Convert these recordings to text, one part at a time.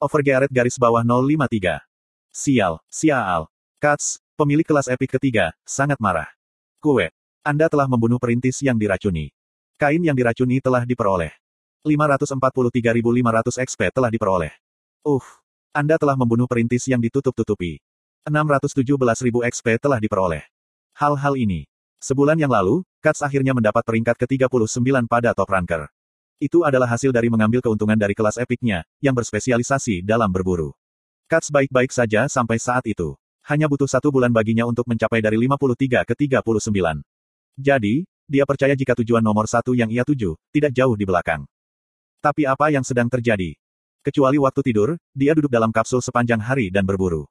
Overgearet garis bawah 053. Sial, sial. Katz, pemilik kelas epik ketiga, sangat marah. Kue. Anda telah membunuh perintis yang diracuni. Kain yang diracuni telah diperoleh. 543.500 XP telah diperoleh. Uff. Anda telah membunuh perintis yang ditutup-tutupi. 617.000 XP telah diperoleh. Hal-hal ini. Sebulan yang lalu, Katz akhirnya mendapat peringkat ke-39 pada top ranker. Itu adalah hasil dari mengambil keuntungan dari kelas epiknya, yang berspesialisasi dalam berburu. Katz baik-baik saja sampai saat itu. Hanya butuh satu bulan baginya untuk mencapai dari 53 ke 39. Jadi, dia percaya jika tujuan nomor satu yang ia tuju, tidak jauh di belakang. Tapi apa yang sedang terjadi? Kecuali waktu tidur, dia duduk dalam kapsul sepanjang hari dan berburu.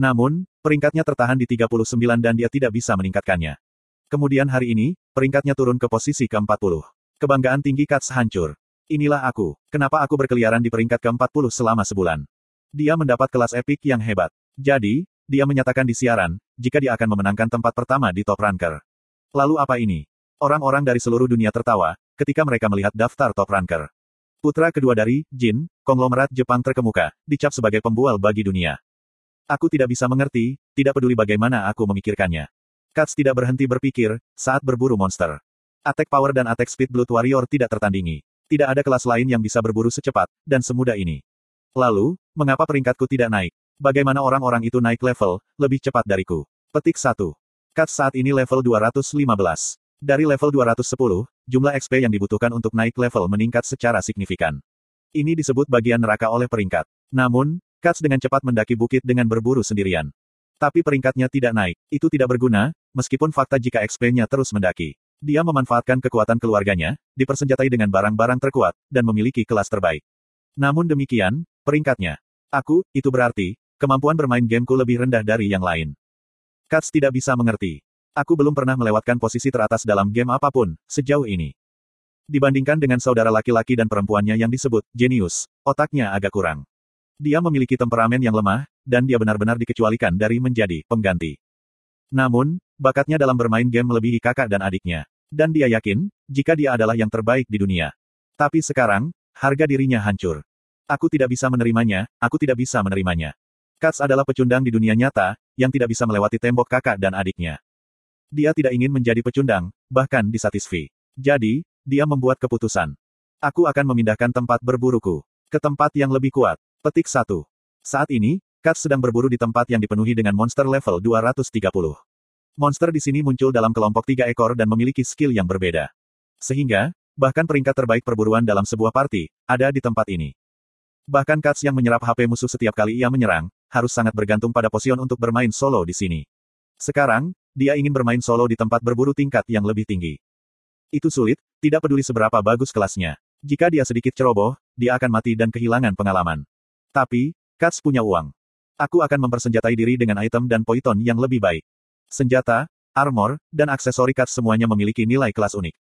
Namun, peringkatnya tertahan di 39 dan dia tidak bisa meningkatkannya. Kemudian hari ini, peringkatnya turun ke posisi ke-40. Kebanggaan tinggi Katz hancur. Inilah aku. Kenapa aku berkeliaran di peringkat ke-40 selama sebulan? Dia mendapat kelas epik yang hebat. Jadi, dia menyatakan di siaran, jika dia akan memenangkan tempat pertama di top ranker. Lalu apa ini? Orang-orang dari seluruh dunia tertawa, ketika mereka melihat daftar top ranker. Putra kedua dari Jin, konglomerat Jepang terkemuka, dicap sebagai pembual bagi dunia. Aku tidak bisa mengerti, tidak peduli bagaimana aku memikirkannya. Katz tidak berhenti berpikir, saat berburu monster. Attack Power dan Attack Speed Blood Warrior tidak tertandingi. Tidak ada kelas lain yang bisa berburu secepat, dan semudah ini. Lalu, mengapa peringkatku tidak naik? Bagaimana orang-orang itu naik level, lebih cepat dariku? Petik 1. Katz saat ini level 215. Dari level 210, jumlah XP yang dibutuhkan untuk naik level meningkat secara signifikan. Ini disebut bagian neraka oleh peringkat. Namun, Katz dengan cepat mendaki bukit dengan berburu sendirian. Tapi peringkatnya tidak naik. Itu tidak berguna, meskipun fakta jika XP-nya terus mendaki. Dia memanfaatkan kekuatan keluarganya, dipersenjatai dengan barang-barang terkuat, dan memiliki kelas terbaik. Namun demikian, peringkatnya. Aku, itu berarti, kemampuan bermain gameku lebih rendah dari yang lain. Katz tidak bisa mengerti. Aku belum pernah melewatkan posisi teratas dalam game apa pun, sejauh ini. Dibandingkan dengan saudara laki-laki dan perempuannya yang disebut, jenius, otaknya agak kurang. Dia memiliki temperamen yang lemah, dan dia benar-benar dikecualikan dari menjadi pengganti. Namun, bakatnya dalam bermain game melebihi kakak dan adiknya. Dan dia yakin, jika dia adalah yang terbaik di dunia. Tapi sekarang, harga dirinya hancur. Aku tidak bisa menerimanya, aku tidak bisa menerimanya. Katz adalah pecundang di dunia nyata, yang tidak bisa melewati tembok kakak dan adiknya. Dia tidak ingin menjadi pecundang, bahkan disatisfi. Jadi, dia membuat keputusan. Aku akan memindahkan tempat berburuku ke tempat yang lebih kuat. Petik 1. Saat ini, Kat sedang berburu di tempat yang dipenuhi dengan monster level 230. Monster di sini muncul dalam kelompok tiga ekor dan memiliki skill yang berbeda. Sehingga, bahkan peringkat terbaik perburuan dalam sebuah party, ada di tempat ini. Bahkan Katz yang menyerap HP musuh setiap kali ia menyerang, harus sangat bergantung pada posion untuk bermain solo di sini. Sekarang, dia ingin bermain solo di tempat berburu tingkat yang lebih tinggi. Itu sulit, tidak peduli seberapa bagus kelasnya. Jika dia sedikit ceroboh, dia akan mati dan kehilangan pengalaman. Tapi, Katz punya uang. Aku akan mempersenjatai diri dengan item dan poiton yang lebih baik. Senjata, armor, dan aksesori Katz semuanya memiliki nilai kelas unik.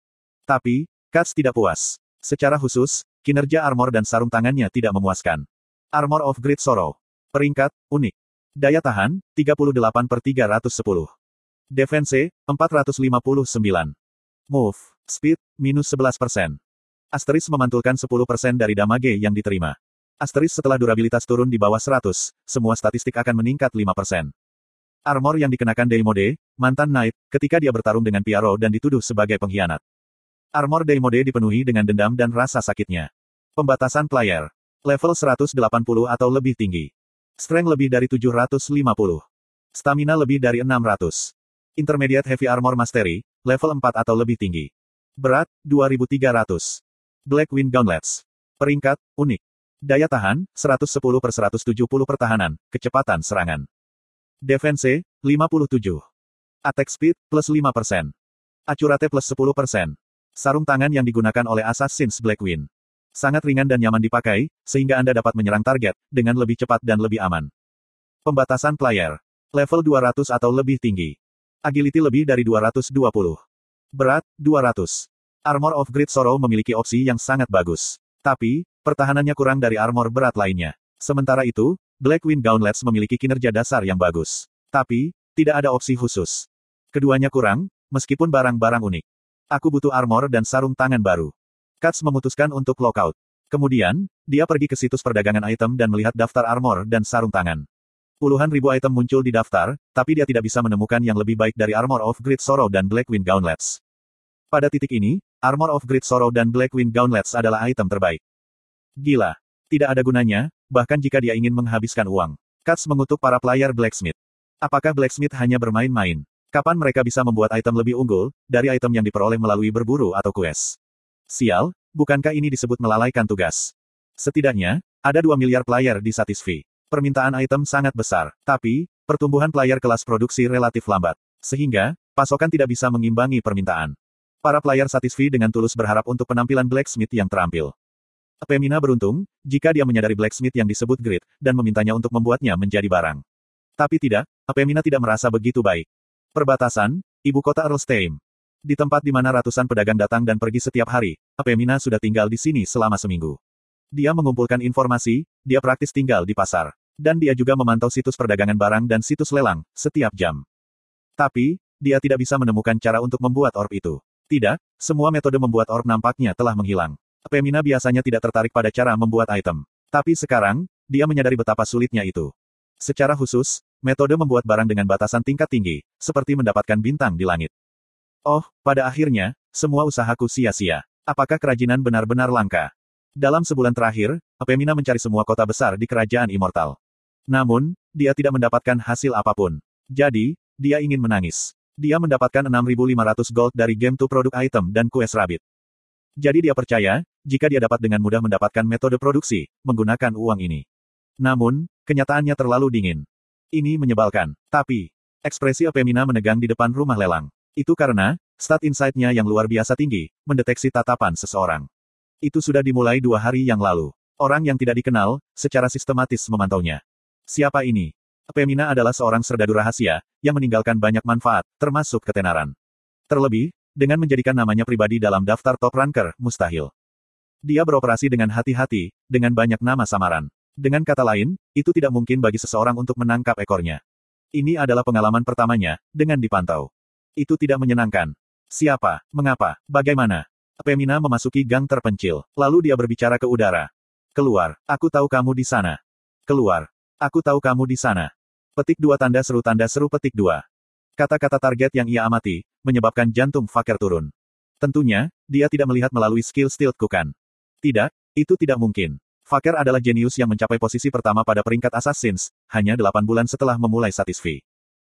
Tapi, Katz tidak puas. Secara khusus, kinerja armor dan sarung tangannya tidak memuaskan. Armor of Great Sorrow. Peringkat, unik. Daya tahan, 38 per 310. Defense, 459. Move, speed, minus 11%. Asteris memantulkan 10% dari damage yang diterima. Asteris setelah durabilitas turun di bawah 100, semua statistik akan meningkat 5%. Armor yang dikenakan Deimode, mantan Knight, ketika dia bertarung dengan Piaro dan dituduh sebagai pengkhianat. Armor Deimode dipenuhi dengan dendam dan rasa sakitnya. Pembatasan player. Level 180 atau lebih tinggi. Strength lebih dari 750. Stamina lebih dari 600. Intermediate Heavy Armor Mastery, level 4 atau lebih tinggi. Berat, 2300. Black Wind Gauntlets. Peringkat, unik. Daya tahan, 110 per 170 pertahanan, kecepatan serangan. Defense, 57. Attack speed, plus 5%. Accurate plus 10%. Sarung tangan yang digunakan oleh Assassin's Wind. Sangat ringan dan nyaman dipakai, sehingga Anda dapat menyerang target, dengan lebih cepat dan lebih aman. Pembatasan player. Level 200 atau lebih tinggi. Agility lebih dari 220. Berat, 200. Armor of Great Sorrow memiliki opsi yang sangat bagus. Tapi, Pertahanannya kurang dari armor berat lainnya. Sementara itu, Black Wind Gauntlets memiliki kinerja dasar yang bagus. Tapi, tidak ada opsi khusus. Keduanya kurang, meskipun barang-barang unik. Aku butuh armor dan sarung tangan baru. Katz memutuskan untuk lockout. Kemudian, dia pergi ke situs perdagangan item dan melihat daftar armor dan sarung tangan. Puluhan ribu item muncul di daftar, tapi dia tidak bisa menemukan yang lebih baik dari Armor of Great Sorrow dan Blackwind Gauntlets. Pada titik ini, Armor of Great Sorrow dan Blackwind Gauntlets adalah item terbaik. Gila. Tidak ada gunanya, bahkan jika dia ingin menghabiskan uang. Katz mengutuk para player Blacksmith. Apakah Blacksmith hanya bermain-main? Kapan mereka bisa membuat item lebih unggul, dari item yang diperoleh melalui berburu atau quest? Sial, bukankah ini disebut melalaikan tugas? Setidaknya, ada 2 miliar player di Satisfy. Permintaan item sangat besar, tapi, pertumbuhan player kelas produksi relatif lambat. Sehingga, pasokan tidak bisa mengimbangi permintaan. Para player Satisfy dengan tulus berharap untuk penampilan Blacksmith yang terampil. Pemina beruntung, jika dia menyadari Blacksmith yang disebut Grid, dan memintanya untuk membuatnya menjadi barang. Tapi tidak, Apemina tidak merasa begitu baik. Perbatasan, ibu kota Erlstein. Di tempat di mana ratusan pedagang datang dan pergi setiap hari, Apemina sudah tinggal di sini selama seminggu. Dia mengumpulkan informasi, dia praktis tinggal di pasar. Dan dia juga memantau situs perdagangan barang dan situs lelang, setiap jam. Tapi, dia tidak bisa menemukan cara untuk membuat orb itu. Tidak, semua metode membuat orb nampaknya telah menghilang. Apemina biasanya tidak tertarik pada cara membuat item. Tapi sekarang, dia menyadari betapa sulitnya itu. Secara khusus, metode membuat barang dengan batasan tingkat tinggi, seperti mendapatkan bintang di langit. Oh, pada akhirnya, semua usahaku sia-sia. Apakah kerajinan benar-benar langka? Dalam sebulan terakhir, Apemina mencari semua kota besar di kerajaan immortal. Namun, dia tidak mendapatkan hasil apa pun. Jadi, dia ingin menangis. Dia mendapatkan 6.500 gold dari game to produk item dan quest rabbit. Jadi dia percaya, jika dia dapat dengan mudah mendapatkan metode produksi, menggunakan uang ini. Namun, kenyataannya terlalu dingin. Ini menyebalkan. Tapi, ekspresi Apemina menegang di depan rumah lelang. Itu karena, stat insight-nya yang luar biasa tinggi, mendeteksi tatapan seseorang. Itu sudah dimulai dua hari yang lalu. Orang yang tidak dikenal, secara sistematis memantaunya. Siapa ini? Apemina adalah seorang serdadu rahasia, yang meninggalkan banyak manfaat, termasuk ketenaran. Terlebih, dengan menjadikan namanya pribadi dalam daftar top ranker, mustahil. Dia beroperasi dengan hati-hati, dengan banyak nama samaran. Dengan kata lain, itu tidak mungkin bagi seseorang untuk menangkap ekornya. Ini adalah pengalaman pertamanya, dengan dipantau. Itu tidak menyenangkan. Siapa, mengapa, bagaimana? Pemina memasuki gang terpencil, lalu dia berbicara ke udara. Keluar, aku tahu kamu di sana. Keluar, aku tahu kamu di sana. Petik dua tanda seru tanda seru petik dua. Kata-kata target yang ia amati, menyebabkan jantung Faker turun. Tentunya, dia tidak melihat melalui skill Stealth Kukan. Tidak, itu tidak mungkin. Faker adalah jenius yang mencapai posisi pertama pada peringkat Assassins, hanya 8 bulan setelah memulai Satisfy.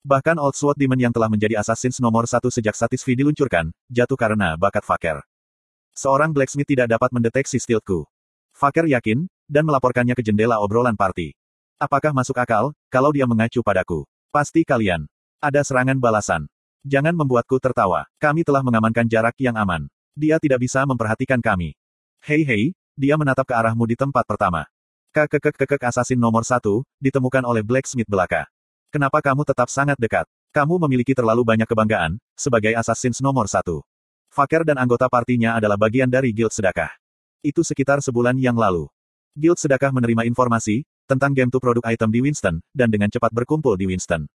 Bahkan Old Sword Demon yang telah menjadi Assassins nomor satu sejak Satisfy diluncurkan, jatuh karena bakat Faker. Seorang blacksmith tidak dapat mendeteksi stealthku. Faker yakin, dan melaporkannya ke jendela obrolan party. Apakah masuk akal, kalau dia mengacu padaku? Pasti kalian. Ada serangan balasan. Jangan membuatku tertawa. Kami telah mengamankan jarak yang aman. Dia tidak bisa memperhatikan kami. Hei hei, dia menatap ke arahmu di tempat pertama. Kekekekekek assassin nomor satu, ditemukan oleh Blacksmith belaka. Kenapa kamu tetap sangat dekat? Kamu memiliki terlalu banyak kebanggaan, sebagai assassin nomor satu. Faker dan anggota partinya adalah bagian dari Guild Sedekah. Itu sekitar sebulan yang lalu. Guild Sedekah menerima informasi, tentang game to produk item di Winston, dan dengan cepat berkumpul di Winston.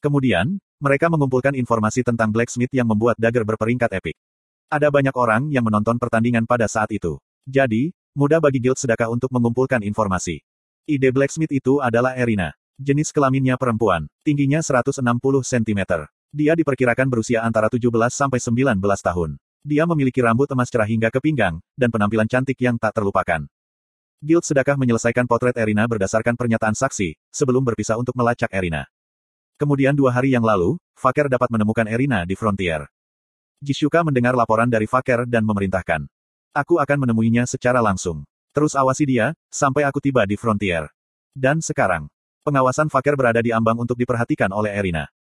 Kemudian, mereka mengumpulkan informasi tentang Blacksmith yang membuat dagger berperingkat epik. Ada banyak orang yang menonton pertandingan pada saat itu. Jadi, Mudah bagi guild sedekah untuk mengumpulkan informasi. Ide blacksmith itu adalah Erina. Jenis kelaminnya perempuan. Tingginya 160 cm. Dia diperkirakan berusia antara 17 sampai 19 tahun. Dia memiliki rambut emas cerah hingga ke pinggang, dan penampilan cantik yang tak terlupakan. Guild Sedekah menyelesaikan potret Erina berdasarkan pernyataan saksi, sebelum berpisah untuk melacak Erina. Kemudian dua hari yang lalu, Faker dapat menemukan Erina di Frontier. Jishuka mendengar laporan dari Faker dan memerintahkan. Aku akan menemuinya secara langsung. Terus awasi dia, sampai aku tiba di frontier. Dan sekarang, pengawasan Faker berada di ambang untuk diperhatikan oleh Erina.